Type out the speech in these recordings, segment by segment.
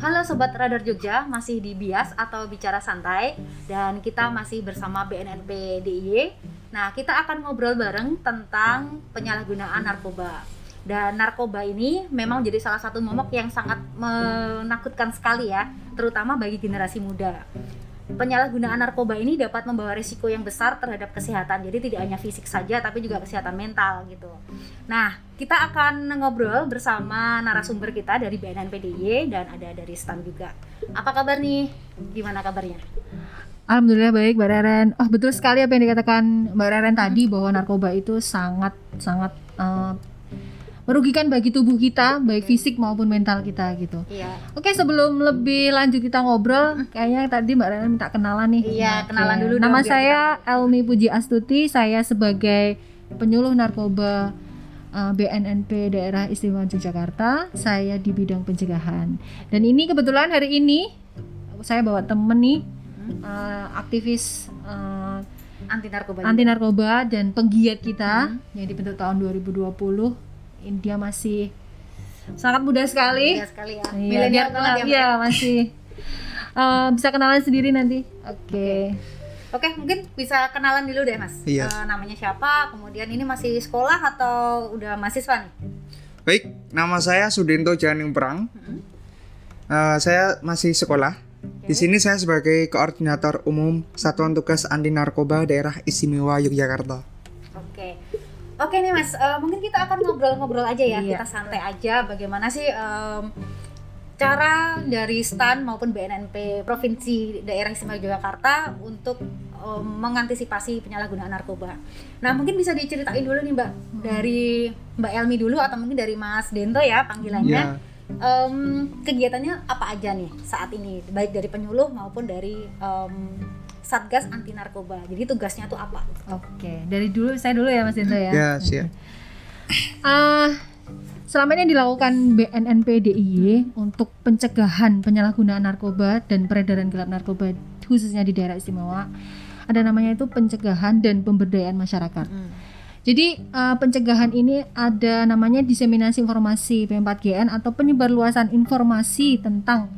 Halo Sobat Radar Jogja, masih di Bias atau Bicara Santai Dan kita masih bersama BNNP DIY Nah, kita akan ngobrol bareng tentang penyalahgunaan narkoba. Dan narkoba ini memang jadi salah satu momok yang sangat menakutkan sekali ya, terutama bagi generasi muda penyalahgunaan narkoba ini dapat membawa risiko yang besar terhadap kesehatan. Jadi tidak hanya fisik saja tapi juga kesehatan mental gitu. Nah, kita akan ngobrol bersama narasumber kita dari BNNPDY dan ada dari STAN juga. Apa kabar nih? Gimana kabarnya? Alhamdulillah baik Mbak Reren. Oh betul sekali apa yang dikatakan Mbak Reren tadi bahwa narkoba itu sangat sangat uh, merugikan bagi tubuh kita baik fisik maupun mental kita gitu. Iya. Oke sebelum lebih lanjut kita ngobrol, kayaknya tadi Mbak Rena minta kenalan nih. Iya kenalan dulu. Nama saya Elmi Puji Astuti, saya sebagai penyuluh narkoba uh, BNNP Daerah Istimewa Yogyakarta. Saya di bidang pencegahan. Dan ini kebetulan hari ini saya bawa temen nih uh, aktivis uh, anti narkoba anti narkoba dan penggiat kita hmm. yang dibentuk tahun 2020 dia masih sangat muda sekali. Muda sekali ya. Iya, Milenial banget ya. Iya, masih. Uh, bisa kenalan sendiri nanti. Oke. Okay. Oke, okay, mungkin bisa kenalan dulu deh, Mas. Iya. Uh, namanya siapa? Kemudian ini masih sekolah atau udah mahasiswa nih? Baik, nama saya Sudinto Janing Perang. uh, saya masih sekolah. Okay. Di sini saya sebagai koordinator umum Satuan Tugas Anti Narkoba Daerah Istimewa Yogyakarta. Oke. Oke nih Mas, uh, mungkin kita akan ngobrol-ngobrol aja ya, iya. kita santai aja. Bagaimana sih um, cara dari STAN maupun BNNP Provinsi Daerah Istimewa Yogyakarta untuk um, mengantisipasi penyalahgunaan narkoba. Nah mungkin bisa diceritain dulu nih Mbak, dari Mbak Elmi dulu atau mungkin dari Mas Dento ya panggilannya. Yeah. Um, kegiatannya apa aja nih saat ini, baik dari penyuluh maupun dari um, Satgas Anti Narkoba. Jadi tugasnya tuh apa? Oke, dari dulu saya dulu ya Mas Indra ya. Ya, siap. Uh, selama ini dilakukan BNNP DIY untuk pencegahan penyalahgunaan narkoba dan peredaran gelap narkoba khususnya di daerah istimewa. Ada namanya itu pencegahan dan pemberdayaan masyarakat. Hmm. Jadi uh, pencegahan ini ada namanya diseminasi informasi P4GN atau penyebarluasan informasi tentang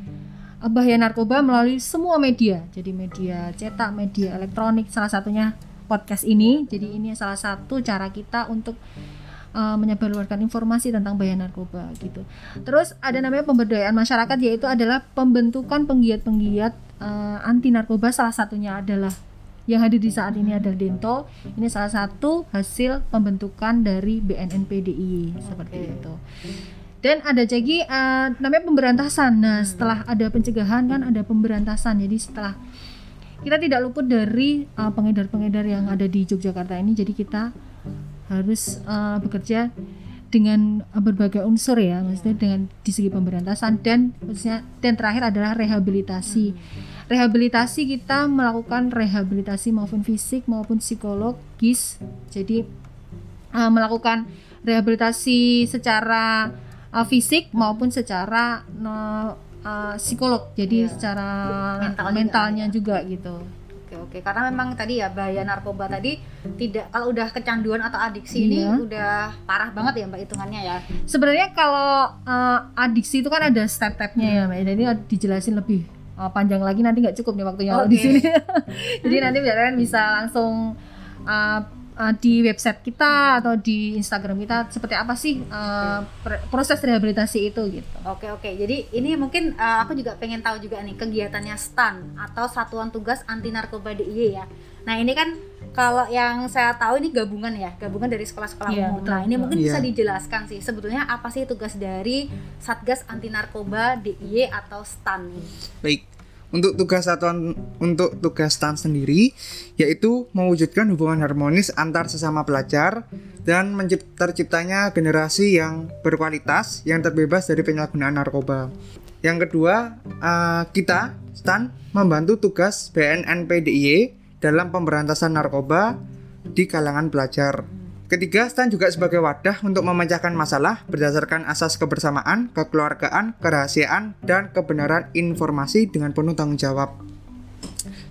bahaya narkoba melalui semua media. Jadi media cetak, media elektronik, salah satunya podcast ini. Jadi ini salah satu cara kita untuk uh, menyebarluaskan informasi tentang bahaya narkoba gitu. Terus ada namanya pemberdayaan masyarakat yaitu adalah pembentukan penggiat-penggiat uh, anti narkoba salah satunya adalah yang hadir di saat ini adalah Dento. Ini salah satu hasil pembentukan dari BNNPDI seperti itu dan ada lagi uh, namanya pemberantasan nah hmm. setelah ada pencegahan kan ada pemberantasan jadi setelah kita tidak luput dari eh, pengedar-pengedar yang ada di Yogyakarta ini jadi kita harus uh, bekerja dengan berbagai unsur ya maksudnya dengan di segi pemberantasan dan maksudnya dan terakhir adalah rehabilitasi hmm. rehabilitasi kita melakukan rehabilitasi maupun fisik maupun psikologis jadi uh, melakukan rehabilitasi secara uh, fisik maupun secara uh, uh, psikolog. Jadi yeah. secara Mental mentalnya juga, juga gitu. Oke oke. Karena memang tadi ya bahaya narkoba tadi tidak kalau udah kecanduan atau adiksi iya. ini udah parah banget ya mbak hitungannya ya. Sebenarnya kalau uh, adiksi itu kan ada step-stepnya ya mbak. Jadi dijelasin lebih uh, panjang lagi. Nanti nggak cukup nih waktunya okay. di sini. Jadi nanti biar bisa langsung uh, uh, di website kita atau di Instagram kita seperti apa sih uh, proses rehabilitasi itu gitu. Oke oke. Jadi ini mungkin uh, aku juga pengen tahu juga nih kegiatannya STAN atau Satuan Tugas Anti Narkoba DIY ya. Nah ini kan kalau yang saya tahu ini gabungan ya, gabungan dari sekolah-sekolah yeah, umum. Nah ini mungkin yeah. bisa iya. dijelaskan sih sebetulnya apa sih tugas dari Satgas Anti Narkoba DIY atau STAN? Baik untuk tugas satuan untuk tugas STAN sendiri yaitu mewujudkan hubungan harmonis antar sesama pelajar dan terciptanya generasi yang berkualitas yang terbebas dari penyalahgunaan narkoba. Yang kedua, uh, kita STAN membantu tugas BNNP DIY dalam pemberantasan narkoba di kalangan pelajar. Ketiga, STAN juga sebagai wadah untuk memecahkan masalah berdasarkan asas kebersamaan, kekeluargaan, kerahasiaan, dan kebenaran informasi dengan penuh tanggung jawab.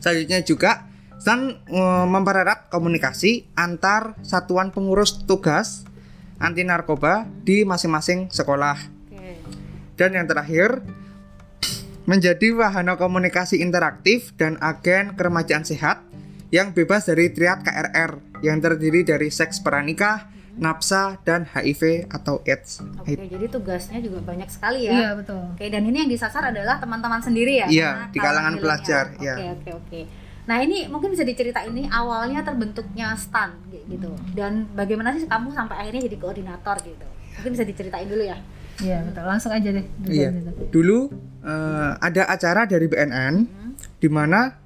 Selanjutnya juga, STAN e, mempererat komunikasi antar satuan pengurus tugas anti narkoba di masing-masing sekolah. Dan yang terakhir, menjadi wahana komunikasi interaktif dan agen keremajaan sehat yang bebas dari triad KRR yang terdiri dari seks pranikah, nafsa, dan HIV atau AIDS. Oke, jadi tugasnya juga banyak sekali ya. Iya betul. Oke, dan ini yang disasar adalah teman-teman sendiri ya? Iya, di kalangan milenial. pelajar, Oke, iya. oke, oke. Nah, ini mungkin bisa diceritain ini awalnya terbentuknya stan kayak gitu. Dan bagaimana sih kamu sampai akhirnya jadi koordinator gitu? Mungkin bisa diceritain dulu ya. Iya betul. Langsung aja deh. Iya. Dulu eh, ada acara dari BNN di mana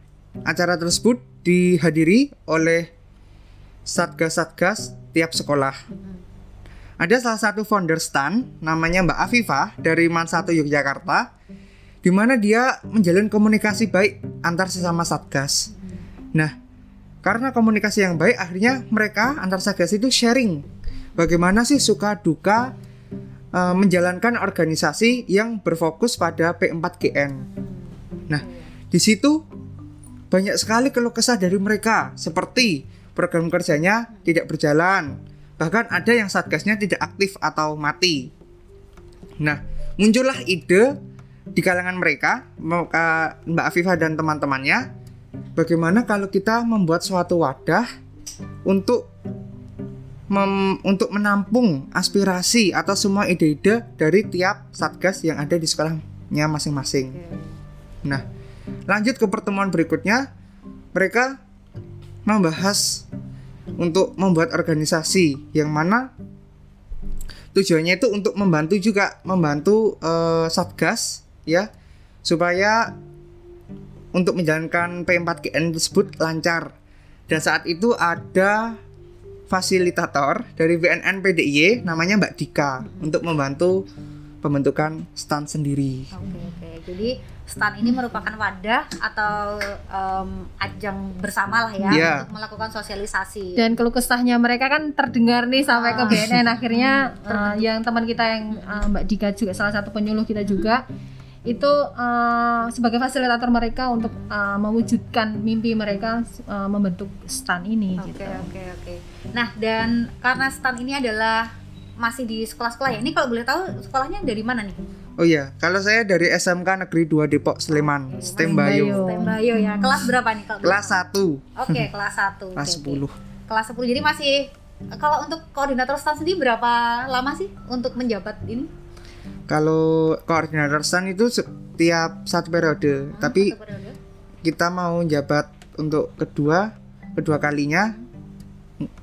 acara tersebut dihadiri oleh satgas-satgas tiap sekolah. Ada salah satu founder stan namanya Mbak Afifah dari Mansatu Yogyakarta di mana dia menjalin komunikasi baik antar sesama satgas. Nah, karena komunikasi yang baik akhirnya mereka antar satgas itu sharing bagaimana sih suka duka eh, menjalankan organisasi yang berfokus pada P4GN. Nah, di situ banyak sekali keluh kesah dari mereka seperti program kerjanya tidak berjalan, bahkan ada yang satgasnya tidak aktif atau mati. Nah, muncullah ide di kalangan mereka, Mbak Afifah dan teman-temannya, bagaimana kalau kita membuat suatu wadah untuk mem- untuk menampung aspirasi atau semua ide-ide dari tiap satgas yang ada di sekolahnya masing-masing. Nah, lanjut ke pertemuan berikutnya, mereka membahas untuk membuat organisasi yang mana tujuannya itu untuk membantu juga membantu eh, satgas ya supaya untuk menjalankan P4GN tersebut lancar. Dan saat itu ada fasilitator dari BNN PDIY namanya Mbak Dika untuk membantu pembentukan stand sendiri. Oke, oke. Jadi stan ini merupakan wadah atau em, ajang bersama lah ya Iya. untuk melakukan sosialisasi. Dan keluh kesahnya mereka kan terdengar nih sampai ke Ah. BNN akhirnya eh, yang teman kita yang eh, Mbak Dika juga salah satu penyuluh kita juga itu eh, sebagai fasilitator mereka untuk eh, mewujudkan mimpi mereka eh, membentuk stan ini Oke gitu. oke oke. Nah dan karena stan ini adalah masih di sekolah-sekolah ya. Ini kalau boleh tahu sekolahnya dari mana nih? Oh iya, kalau saya dari SMK Negeri 2 Depok Sleman, Stembayo. Tembayo ya. Kelas berapa nih kalau? Kelas tahu? 1, Oke kelas 1 kelas 10. Kelas 10 jadi masih kalau untuk koordinator stan sendiri berapa lama sih untuk menjabat ini? Kalau koordinator stand itu setiap satu periode, tapi Satu periode? kita mau jabat untuk kedua kedua kalinya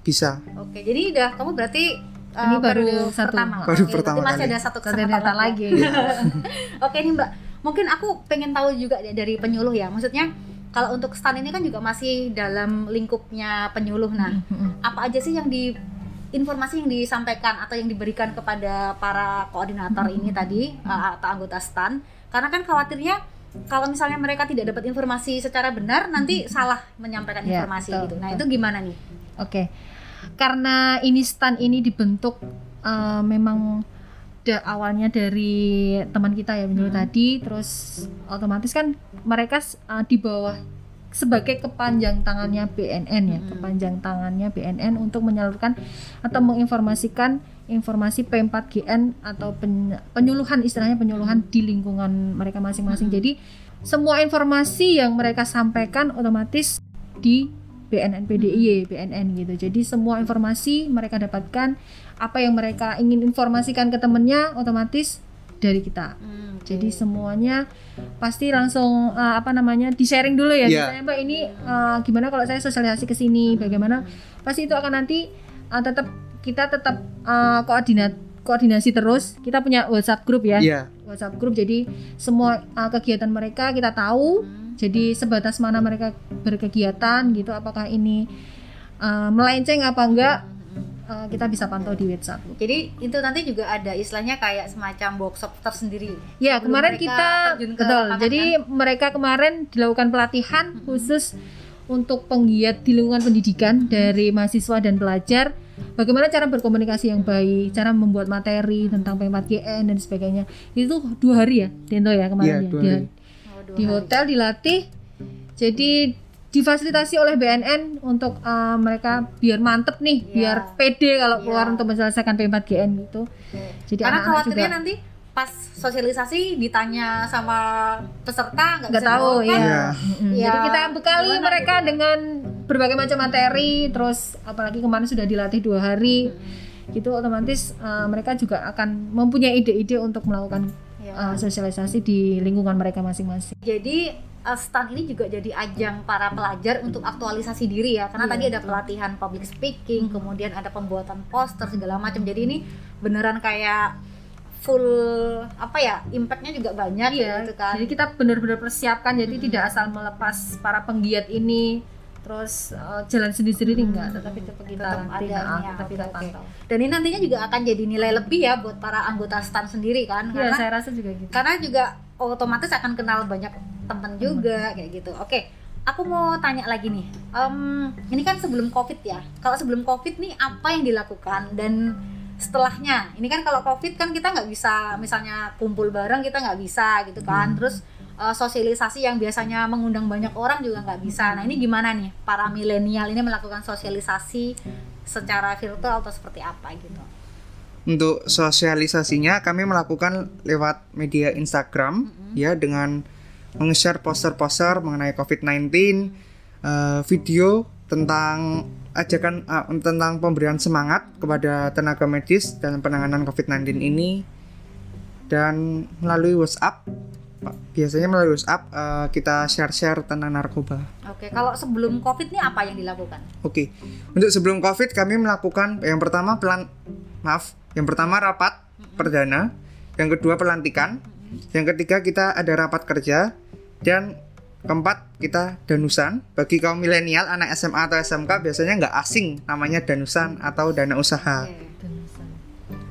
bisa. Oke, jadi udah kamu berarti uh, Ini baru satu. pertama. Baru Oke, pertama masih kali. ada satu kesempatan lagi. lagi. Oke nih Mbak, mungkin aku pengen tahu juga ya dari penyuluh ya. Maksudnya kalau untuk stan ini kan juga masih dalam lingkupnya penyuluh. Nah, apa aja sih yang di informasi yang disampaikan atau yang diberikan kepada para koordinator ini tadi uh, atau anggota stan? Karena kan khawatirnya kalau misalnya mereka tidak dapat informasi secara benar nanti salah menyampaikan Ya, informasi betul, gitu. Nah, betul. itu gimana nih? Oke, karena ini stan ini dibentuk eh, memang da- awalnya dari teman kita ya penyuluh tadi, terus otomatis kan mereka eh, di bawah sebagai kepanjang tangannya BNN ya, Hmm. kepanjang tangannya BNN untuk menyalurkan atau menginformasikan informasi P4GN atau pen- penyuluhan istilahnya penyuluhan di lingkungan mereka masing-masing. Hmm. Jadi semua informasi yang mereka sampaikan otomatis di BNN PDIY, BNN gitu. Jadi semua informasi mereka dapatkan apa yang mereka ingin informasikan ke temennya otomatis dari kita. Hmm. Jadi semuanya pasti langsung eh, apa namanya di sharing dulu ya. Misalnya Mbak ini eh, gimana kalau saya sosialisasi ke sini, bagaimana? Pasti itu akan nanti eh, tetap kita tetap eh, koordinat koordinasi terus. Kita punya WhatsApp grup ya. Iya, WhatsApp grup jadi semua uh, kegiatan mereka kita tahu Hmm. Jadi sebatas mana mereka berkegiatan gitu apakah ini uh, melenceng apa enggak uh, kita bisa pantau di WhatsApp. Jadi itu nanti juga ada istilahnya kayak semacam workshop tersendiri. ya kemarin kita betul. lapangan, jadi mereka kemarin dilakukan pelatihan khusus untuk penggiat di lingkungan pendidikan dari mahasiswa dan pelajar. Bagaimana cara berkomunikasi yang baik cara membuat materi tentang P4GN dan sebagainya. Itu dua hari ya Dento ya iya kemarin ya? dua Dia- hari. Dua di hari. hotel dilatih jadi difasilitasi oleh BNN untuk uh, mereka biar mantep nih Iya. biar pede kalau Iya. keluar untuk menyelesaikan P4GN gitu Oke. jadi Karena anak-anak khawatirnya juga nanti pas sosialisasi ditanya sama peserta nggak tahu kan? ya. Iya. Mm-mm. Ya, Jadi kita bekali gimana mereka gitu? dengan berbagai macam materi, terus apalagi kemarin sudah dilatih dua hari, gitu otomatis uh, mereka juga akan mempunyai ide-ide untuk melakukan Ya. uh, sosialisasi di lingkungan mereka masing-masing. Jadi uh, stand ini juga jadi ajang para pelajar untuk aktualisasi diri ya, karena Iya, tadi ada pelatihan public speaking, kemudian ada pembuatan poster segala macam. Jadi ini beneran kayak full apa ya, impactnya juga banyak Iya, gitu kan. Jadi kita benar-benar persiapkan, jadi tidak asal melepas para penggiat ini terus uh, jalan sendiri-sendiri enggak, tetapi tetap kita Tetap ada nah, ya, tetap kita oke. pantau. Dan ini nantinya juga akan jadi nilai lebih ya buat para anggota stand sendiri kan, Iya, karena saya rasa juga gitu. karena juga otomatis akan kenal banyak teman juga kayak gitu. Oke, aku mau tanya lagi nih. Em, ini kan sebelum covid ya. Kalau sebelum covid nih apa yang dilakukan dan setelahnya? Ini kan kalau covid kan kita nggak bisa misalnya kumpul bareng kita nggak bisa gitu kan. Terus eh, sosialisasi yang biasanya mengundang banyak orang juga nggak bisa. Nah ini gimana nih para milenial ini melakukan sosialisasi secara virtual atau seperti apa gitu? Untuk sosialisasinya kami melakukan lewat media Instagram ya dengan meng-share poster-poster mengenai COVID-19, eh, video tentang ajakan eh, tentang pemberian semangat kepada tenaga medis dalam penanganan COVID-19 ini dan melalui WhatsApp Pak, biasanya melalui WhatsApp eh, kita share-share tentang narkoba. Oke, kalau sebelum covid nih apa yang dilakukan? Oke, untuk sebelum COVID kami melakukan yang pertama pelan, maaf, yang pertama rapat perdana, yang kedua pelantikan, yang ketiga kita ada rapat kerja, dan keempat kita danusan. Bagi kaum milenial anak SMA atau SMK biasanya nggak asing namanya danusan atau dana usaha.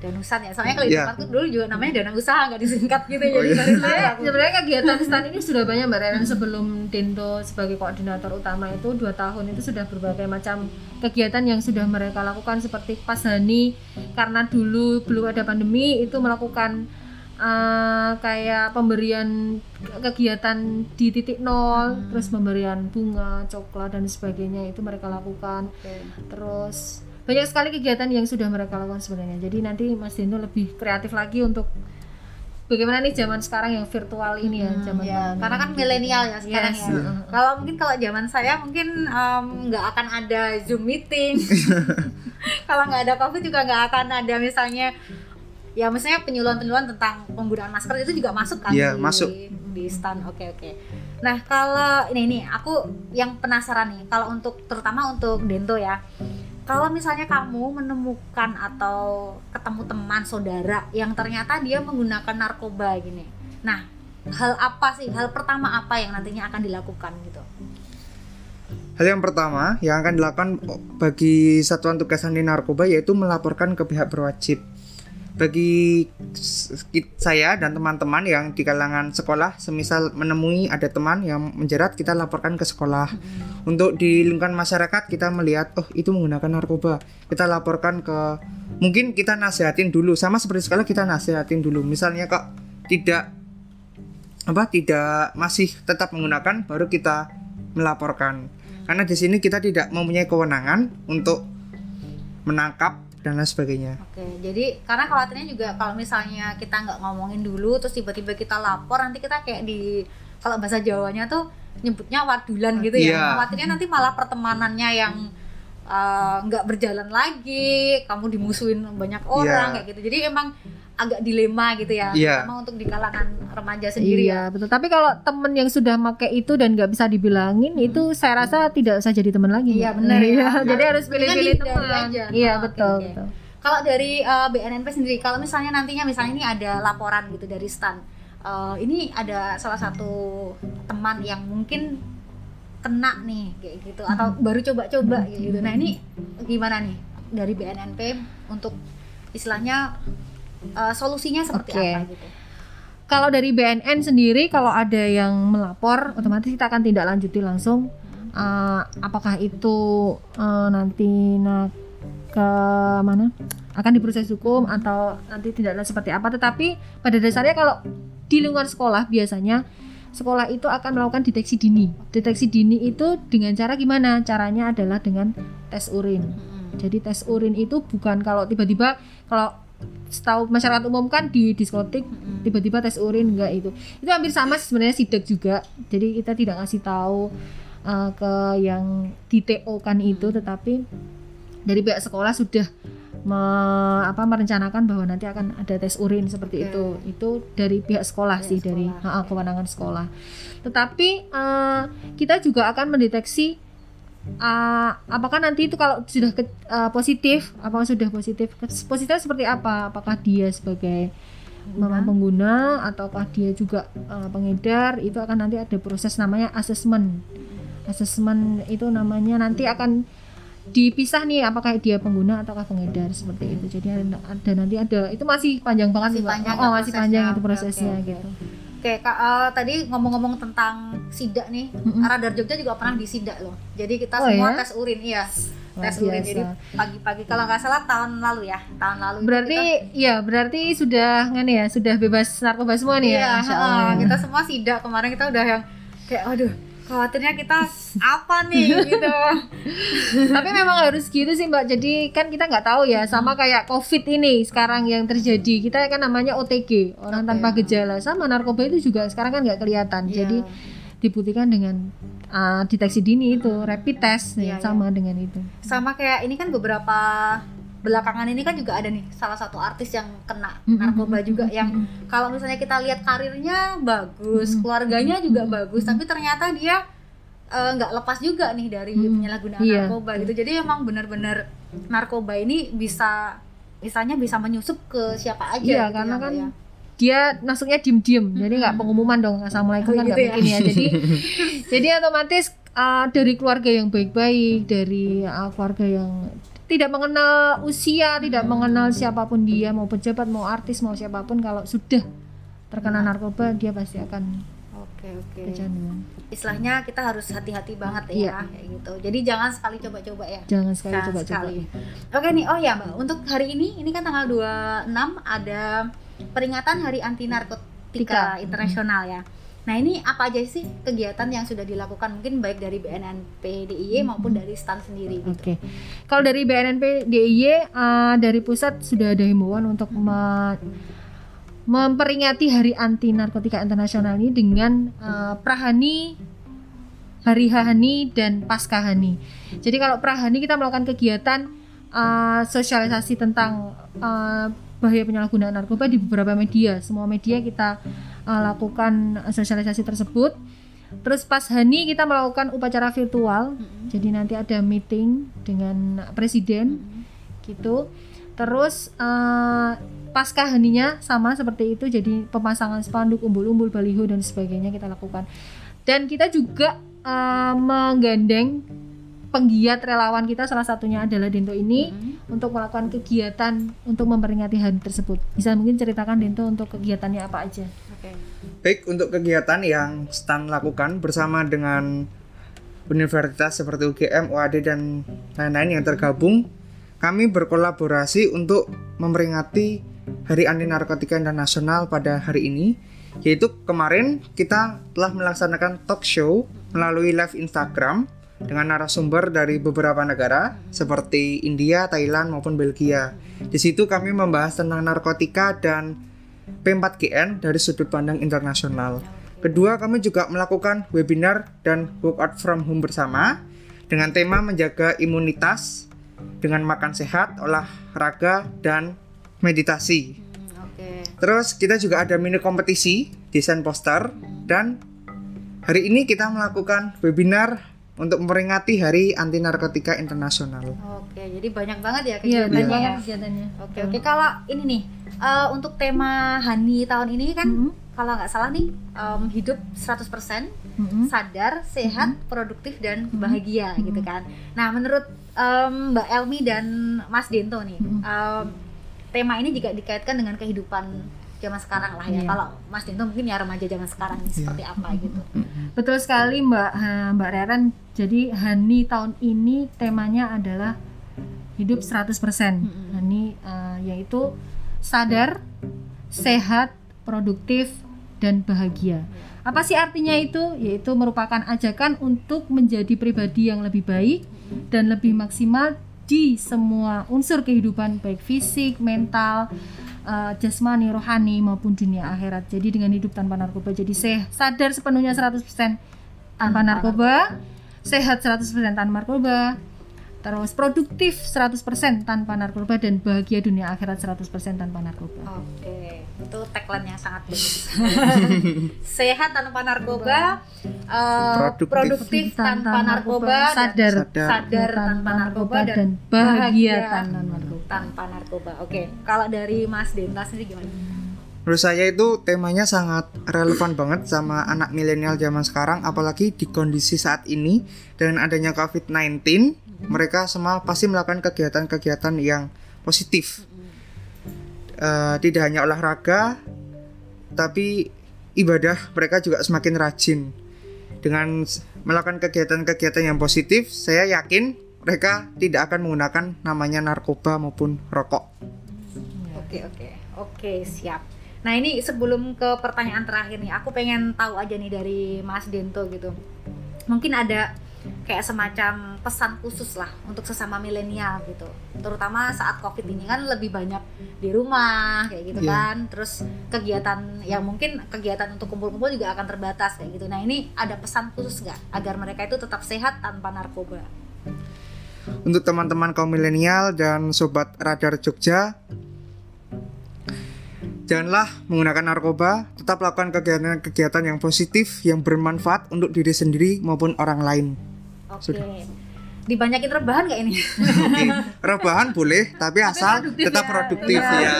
Danusan ya, soalnya kalau di Iya. tempatku dulu juga namanya dana usaha nggak disingkat gitu Oh, jadi iya. baru tahu Sebenarnya, kegiatan stand ini sudah banyak Mbak Reren. Sebelum Dendo sebagai koordinator utama itu dua tahun itu sudah berbagai macam kegiatan yang sudah mereka lakukan. Seperti pas Hani karena dulu belum ada pandemi itu melakukan eh, kayak pemberian kegiatan di titik nol terus pemberian bunga coklat dan sebagainya itu mereka lakukan. Oke. terus banyak sekali kegiatan yang sudah mereka lakukan sebenarnya jadi nanti Mas Dendo lebih kreatif lagi untuk bagaimana nih zaman sekarang yang virtual ini ya zaman Ya, karena kan milenial ya sekarang Yes, ya. heeh. Kalau mungkin kalau zaman saya mungkin em, nggak akan ada zoom meeting. kalau nggak ada covid juga nggak akan ada misalnya ya misalnya penyuluhan-penyuluhan tentang penggunaan masker itu juga masuk kan Iya, di, masuk. di stand. Oke oke. Nah kalau ini ini aku yang penasaran nih kalau untuk terutama untuk Dento ya. Kalau misalnya kamu menemukan atau ketemu teman saudara yang ternyata dia menggunakan narkoba gini. Nah, hal apa sih? Hal pertama apa yang nantinya akan dilakukan gitu? Hal yang pertama yang akan dilakukan bagi satuan tugas anti narkoba yaitu melaporkan ke pihak berwajib. Bagi saya dan teman-teman yang di kalangan sekolah, semisal menemui ada teman yang menjerat, kita laporkan ke sekolah. Untuk di lingkungan masyarakat kita melihat, oh itu menggunakan narkoba, kita laporkan ke, mungkin kita nasihatin dulu, sama seperti sekolah kita nasihatin dulu. Misalnya kok tidak apa tidak masih tetap menggunakan, baru kita melaporkan karena di sini kita tidak mempunyai kewenangan untuk menangkap dan lain sebagainya. Oke, jadi karena khawatirnya juga kalau misalnya kita nggak ngomongin dulu, terus tiba-tiba kita lapor, nanti kita kayak di kalau bahasa Jawanya tuh nyebutnya wadulan gitu ya. Iya. Khawatirnya nanti malah pertemanannya yang eh, nggak berjalan lagi, kamu dimusuhin banyak orang Iya. kayak gitu. Jadi emang agak dilema gitu ya, Iya. terutama untuk di kalangan remaja sendiri ya. iya betul tapi kalau temen yang sudah make itu dan nggak bisa dibilangin itu saya rasa tidak usah jadi teman lagi Iya, benar ya. Iya, jadi harus pilih-pilih teman iya Oh, betul oke. betul Kalau dari eh, BNNP sendiri, kalau misalnya nantinya misalnya ini ada laporan gitu dari stan, eh, ini ada salah satu teman yang mungkin kena nih kayak gitu atau Hmm. baru coba-coba kayak gitu. Nah ini gimana nih dari BNNP untuk istilahnya eh, solusinya seperti Oke. apa gitu? kalau dari BNN sendiri kalau ada yang melapor otomatis kita akan tindak lanjuti langsung Eh, apakah itu eh, nanti nah, ke mana akan diproses hukum atau nanti tindak lanjut seperti apa tetapi pada dasarnya kalau di lingkungan sekolah biasanya sekolah itu akan melakukan deteksi dini deteksi dini itu dengan cara gimana caranya adalah dengan tes urin Mm-mm. jadi tes urin itu bukan kalau tiba-tiba kalau setahu masyarakat umum kan di diskotik tiba-tiba tes urin enggak itu. Itu hampir sama sebenarnya sidak juga. Jadi kita tidak ngasih tahu uh, ke yang di TO kan itu tetapi dari pihak sekolah sudah me- apa merencanakan bahwa nanti akan ada tes urin seperti itu. Itu dari pihak sekolah Pihak sih dari sekolah. ha-ha, kewenangan sekolah. Tetapi uh, kita juga akan mendeteksi uh, apakah nanti itu kalau sudah ke- uh, positif apakah sudah positif? Positif seperti apa? Apakah dia sebagai memang pengguna ataukah dia juga uh, pengedar? Itu akan nanti ada proses namanya asesmen asesmen itu namanya nanti akan dipisah nih apakah dia pengguna ataukah pengedar seperti itu. Jadi ada, ada nanti ada itu masih panjang banget Masih nih, Mbak. panjang oh ya masih prosesnya. panjang itu prosesnya oke, gitu Oke, Kak, eh, tadi ngomong-ngomong tentang sidak nih, Mm-mm. Radar Jogja juga pernah disidak loh. Jadi kita Oh, semua ya? tes urin, iya. Luar tes urin. Jadi pagi-pagi kalau nggak salah tahun lalu ya, tahun lalu itu berarti ya berarti sudah ngene ya sudah bebas narkoba semua kita, nih iya, ya heeh, ya. kita semua sidak kemarin kita udah yang kayak aduh khawatirnya kita apa nih gitu. tapi memang harus gitu sih mbak. Jadi kan kita nggak tahu ya sama kayak covid ini sekarang yang terjadi. Kita kan namanya OTG orang Oke. tanpa gejala. Sama narkoba itu juga sekarang kan nggak kelihatan. Iya. jadi dibuktikan dengan uh, deteksi dini itu rapid test Iya, ya, sama dengan itu. Sama kayak ini kan beberapa belakangan ini kan juga ada nih salah satu artis yang kena narkoba juga yang kalau misalnya kita lihat karirnya bagus, keluarganya juga bagus, tapi ternyata dia eh, nggak lepas juga nih dari Mm-mm. penyalahgunaan Iya. narkoba gitu. Jadi emang bener-bener narkoba ini bisa misalnya bisa menyusup ke siapa aja. Iya, gitu karena ya, kan ya. dia masuknya diem-diem jadi nggak pengumuman dong assalamualaikum Oh, kan gitu ya. ya jadi jadi otomatis uh, dari keluarga yang baik-baik dari uh, keluarga yang tidak mengenal usia tidak mengenal siapa pun dia mau pejabat mau artis mau siapa pun kalau sudah terkena narkoba dia pasti akan Oke oke. kecanduan Istilahnya kita harus hati-hati banget ya kayak gitu. Jadi jangan sekali coba-coba ya. jangan sekali coba-coba. Oke nih, oh ya Mbak, untuk hari ini ini kan tanggal 26 ada peringatan Hari Anti Narkotika Tika. Internasional ya. Nah, ini apa aja sih kegiatan yang sudah dilakukan mungkin baik dari BNNP DIY maupun dari STAN sendiri gitu. Oke, kalau dari BNNP DIY uh, dari pusat sudah ada himbauan untuk me- memperingati Hari Anti Narkotika Internasional ini dengan uh, Prahani, Hari Hahani dan Pasca Hani. Jadi kalau Prahani kita melakukan kegiatan uh, sosialisasi tentang uh, bahaya penyalahgunaan narkoba di beberapa media. Semua media kita uh, lakukan sosialisasi tersebut. Terus pas Hani kita melakukan upacara virtual. Mm-mm. Jadi nanti ada meeting dengan presiden Mm-mm. gitu. Terus eh, pasca heninya sama seperti itu. Jadi pemasangan spanduk, umbul-umbul, baliho dan sebagainya kita lakukan. Dan kita juga eh, menggandeng penggiat relawan kita salah satunya adalah Dento ini Mm-mm. untuk melakukan kegiatan untuk memperingati hari tersebut. Bisa mungkin ceritakan Dento untuk kegiatannya apa aja? Oke. Baik untuk kegiatan yang STAN lakukan bersama dengan universitas seperti UGM, UAD dan lain-lain yang tergabung, kami berkolaborasi untuk memperingati Hari Anti Narkotika Internasional pada hari ini. Yaitu kemarin kita telah melaksanakan talk show melalui live Instagram dengan narasumber dari beberapa negara seperti India, Thailand maupun Belgia. Di situ kami membahas tentang narkotika dan P4GN dari sudut pandang internasional. Kedua, kami juga melakukan webinar dan workout from home bersama dengan tema menjaga imunitas dengan makan sehat, olahraga, dan meditasi. Oke. Terus kita juga ada mini kompetisi desain poster dan hari ini kita melakukan webinar untuk memperingati Hari Anti Narkotika Internasional. Oke, jadi banyak banget ya Iya, kegiatannya banyak ya. banget kegiatannya. Oke, oke. Kalau ini nih, eh, untuk tema Hani tahun ini kan Mhm. kalau nggak salah nih em, hidup 100% Mhm. sadar, sehat, produktif dan Mhm. bahagia Mhm. gitu kan. Nah, menurut em, Mbak Elmi dan Mas Dento nih, Mhm. em, tema ini juga dikaitkan dengan kehidupan zaman sekarang lah ya. Iya. Kalau Mas Dento mungkin ya remaja zaman sekarang nih seperti apa gitu. Betul sekali Mbak Mbak Reren. Jadi Hani tahun ini temanya adalah hidup 100%. Mm-mm. Hani eh, yaitu sadar, sehat, produktif dan bahagia. Apa sih artinya itu? Yaitu merupakan ajakan untuk menjadi pribadi yang lebih baik dan lebih maksimal di semua unsur kehidupan baik fisik, mental, uh, jasmani, rohani maupun dunia akhirat. Jadi dengan hidup tanpa narkoba jadi seh sadar sepenuhnya 100% tanpa narkoba, sehat 100% tanpa narkoba, terus produktif 100% tanpa narkoba dan bahagia dunia akhirat 100% tanpa narkoba. Oke, itu tagline yang sangat bagus. Sehat tanpa narkoba, eh, Produktif. produktif, tanpa narkoba, dan sadar, Sadar. sadar tanpa narkoba dan bahagia bahagia tanpa narkoba. tanpa narkoba. Oke, kalau dari Mas Denta sendiri gimana? Menurut saya itu temanya sangat relevan banget sama anak milenial zaman sekarang apalagi di kondisi saat ini dan adanya COVID-19 mereka semua pasti melakukan kegiatan-kegiatan yang positif Eh, tidak hanya olahraga tapi ibadah mereka juga semakin rajin dengan melakukan kegiatan-kegiatan yang positif saya yakin mereka tidak akan menggunakan namanya narkoba maupun rokok Oke oke oke siap. Nah ini sebelum ke pertanyaan terakhir nih, aku pengen tahu aja nih dari Mas Dento gitu. Mungkin ada kayak semacam pesan khusus lah untuk sesama milenial gitu. Terutama saat COVID ini kan lebih banyak di rumah kayak gitu Iya. kan. Terus kegiatan yang mungkin kegiatan untuk kumpul-kumpul juga akan terbatas kayak gitu. Nah ini ada pesan khusus nggak agar mereka itu tetap sehat tanpa narkoba? untuk teman-teman kaum milenial dan sobat radar Jogja janganlah menggunakan narkoba tetap lakukan kegiatan-kegiatan yang positif yang bermanfaat untuk diri sendiri maupun orang lain Oke. Sudah. Dibanyakin rebahan nggak ini? Oke, rebahan boleh tapi asal produktif tetap ya. produktif Iya. ya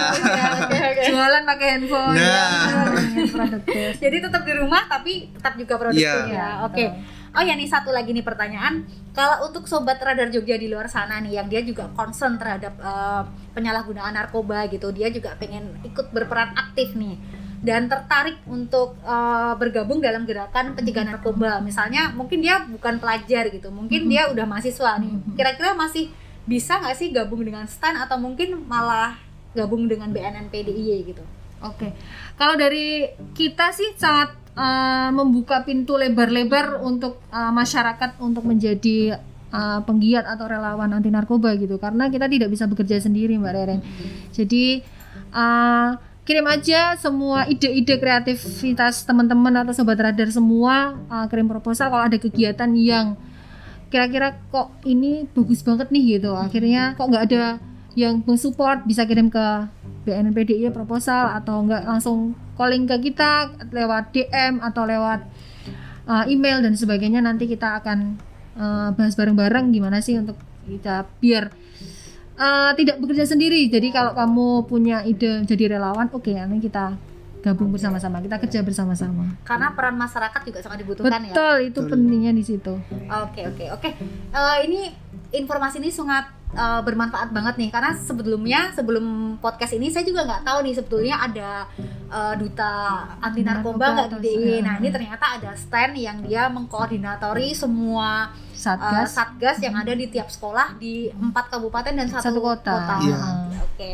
Oke, oke. Jualan pakai handphone. Nah. ya. produktif. Jadi tetap di rumah tapi tetap juga produktif Iya. ya. Oke. Oh ya nih satu lagi nih pertanyaan. Kalau untuk sobat radar Jogja di luar sana nih yang dia juga concern terhadap eh, penyalahgunaan narkoba gitu, dia juga pengen ikut berperan aktif nih dan tertarik untuk eh, bergabung dalam gerakan pencegahan narkoba. Misalnya mungkin dia bukan pelajar gitu, mungkin dia udah mahasiswa nih. Kira-kira masih bisa nggak sih gabung dengan STAN atau mungkin malah gabung dengan BNNP DIY gitu? Oke, kalau dari kita sih sangat uh, membuka pintu lebar-lebar untuk uh, masyarakat untuk menjadi uh, penggiat atau relawan anti narkoba gitu, karena kita tidak bisa bekerja sendiri Mbak Reren. Jadi uh, kirim aja semua ide-ide kreativitas teman-teman atau sobat radar semua uh, kirim proposal. Kalau ada kegiatan yang kira-kira kok ini bagus banget nih gitu akhirnya kok nggak ada yang mensupport bisa kirim ke BNPDI proposal atau enggak langsung calling ke kita lewat DM atau lewat uh, email dan sebagainya. Nanti kita akan uh, bahas bareng-bareng gimana sih untuk kita biar uh, tidak bekerja sendiri. Jadi kalau kamu punya ide jadi relawan oke nanti kita gabung bersama-sama kita kerja bersama-sama karena peran masyarakat juga sangat dibutuhkan ya. betul itu Betul. pentingnya di situ Oke oke oke. Eh, ini informasi ini sangat eh, bermanfaat banget nih karena sebelumnya sebelum podcast ini saya juga nggak tahu nih sebetulnya ada eh, duta anti narkoba nggak di DIY. Nah ini ternyata ada stand yang dia mengkoordinatori semua satgas satgas yang ada di tiap sekolah di empat kabupaten dan satu, Satu kota. Iya. Oke.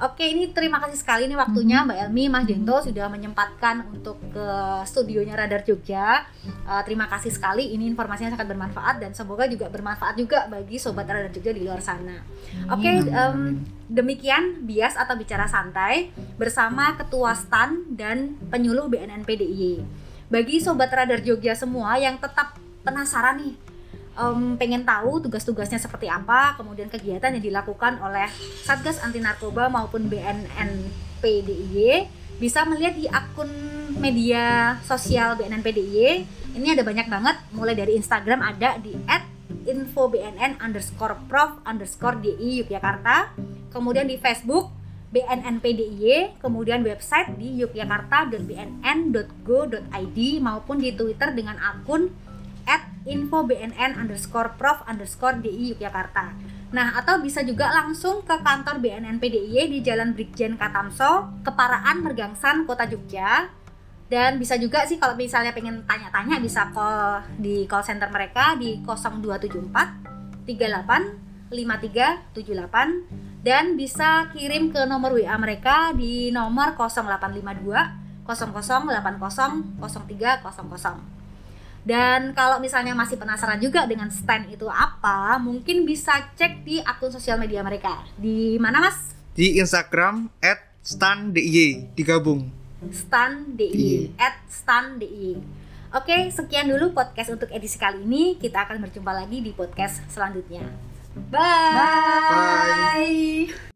Oke, ini terima kasih sekali nih waktunya Mbak Elmi, Mas Dento sudah menyempatkan untuk ke studionya Radar Jogja. Eh, terima kasih sekali, ini informasinya sangat bermanfaat dan semoga juga bermanfaat juga bagi sobat Radar Jogja di luar sana. Oke, amin. demikian bias atau bicara santai bersama Ketua STAN dan penyuluh BNNP DIY. Bagi sobat Radar Jogja semua yang tetap penasaran nih em, pengen tahu tugas-tugasnya seperti apa, kemudian kegiatan yang dilakukan oleh Satgas Anti Narkoba maupun BNNP DIY bisa melihat di akun media sosial BNNP DIY. Ini ada banyak banget, mulai dari Instagram ada di @infobnn underscore prof Yogyakarta, kemudian di Facebook BNNP DIY, kemudian website di yogyakarta.bnn.go.id maupun di Twitter dengan akun at info BNN underscore prof underscore DI Yogyakarta. Nah, atau bisa juga langsung ke kantor BNN PDIY di Jalan Brigjen Katamso, Keparaan, Mergangsan, Kota Jogja. Dan bisa juga sih kalau misalnya pengen tanya-tanya bisa call di call center mereka di 0274 38 53 78 dan bisa kirim ke nomor WA mereka di nomor 0852 0080 0300. Dan kalau misalnya masih penasaran juga dengan stand itu apa, mungkin bisa cek di akun sosial media mereka. Di mana, Mas? di Instagram at stan DIY digabung. Stan DIY at. Oke, sekian dulu podcast untuk edisi kali ini. Kita akan berjumpa lagi di podcast selanjutnya. Bye. Bye.